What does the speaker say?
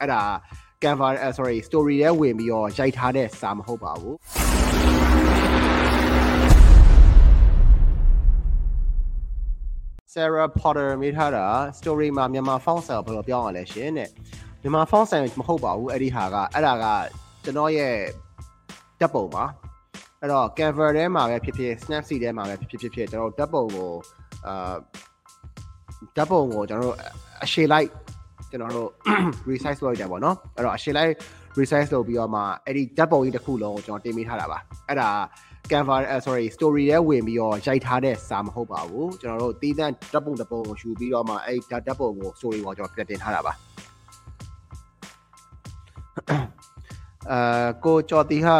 အဲ့ဒါ Canva sorry story ထဲဝင်ပြီးတော့ရိုက်ထားတဲ့စာမဟုတ်ပါဘူး Sarah Potter မိထားတာ story မှာမြန်မာ font style ဘယ်လိုပြောင်းရလဲရှင်တဲ့မြန်မာ font style မဟုတ်ပါဘူးအဲ့ဒီဟာကအဲ့ဒါကကျွန်တော်ရဲ့ဓာတ်ပုံပါအဲ့တော့ Canva ထဲမှာပဲဖြစ်ဖြစ် Snapseed ထဲမှာပဲဖြစ်ဖြစ်ဖြစ်ကျွန်တော်ဓာတ်ပုံကိုအာဓာတ်ပုံကိုကျွန်တော်တို့အရှေ့လိုက် ကျွန်တော်တို့ resize လုပ်ကြပါတော့အဲ့တော့အရှေ့လိုက် resize လုပ်ပြီးတော့မှအဲ့ဒီဓာတ်ပုံကြီးတစ်ခုလုံးကိုကျွန်တော်တင်ပေးထားတာပါအဲ့ဒါ Canva sorry story ထဲဝင်ပြီးတော့ရိုက်ထားတဲ့စာမဟုတ်ပါဘူးကျွန်တော်တို့တီးတန့်ဓာတ်ပုံတစ်ပုံကိုယူပြီးတော့မှအဲ့ဓာတ်ပုံကို story ကိုကျွန်တော်ပြန်တင်ထားတာပါအဲကိုကျော်တီဟာ